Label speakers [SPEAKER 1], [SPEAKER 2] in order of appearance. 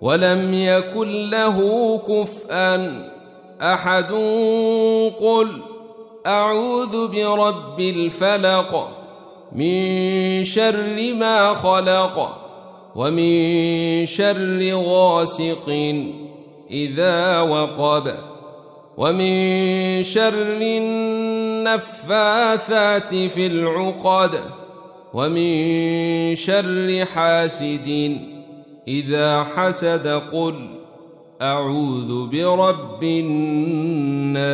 [SPEAKER 1] ولم يكن له كفءا. أحد قل أعوذ برب الفلق من شر ما خلق ومن شر غاسق إذا وقب ومن شر النفاثات في العقد ومن شر حاسد إذا حسد قل أعوذ برب الناس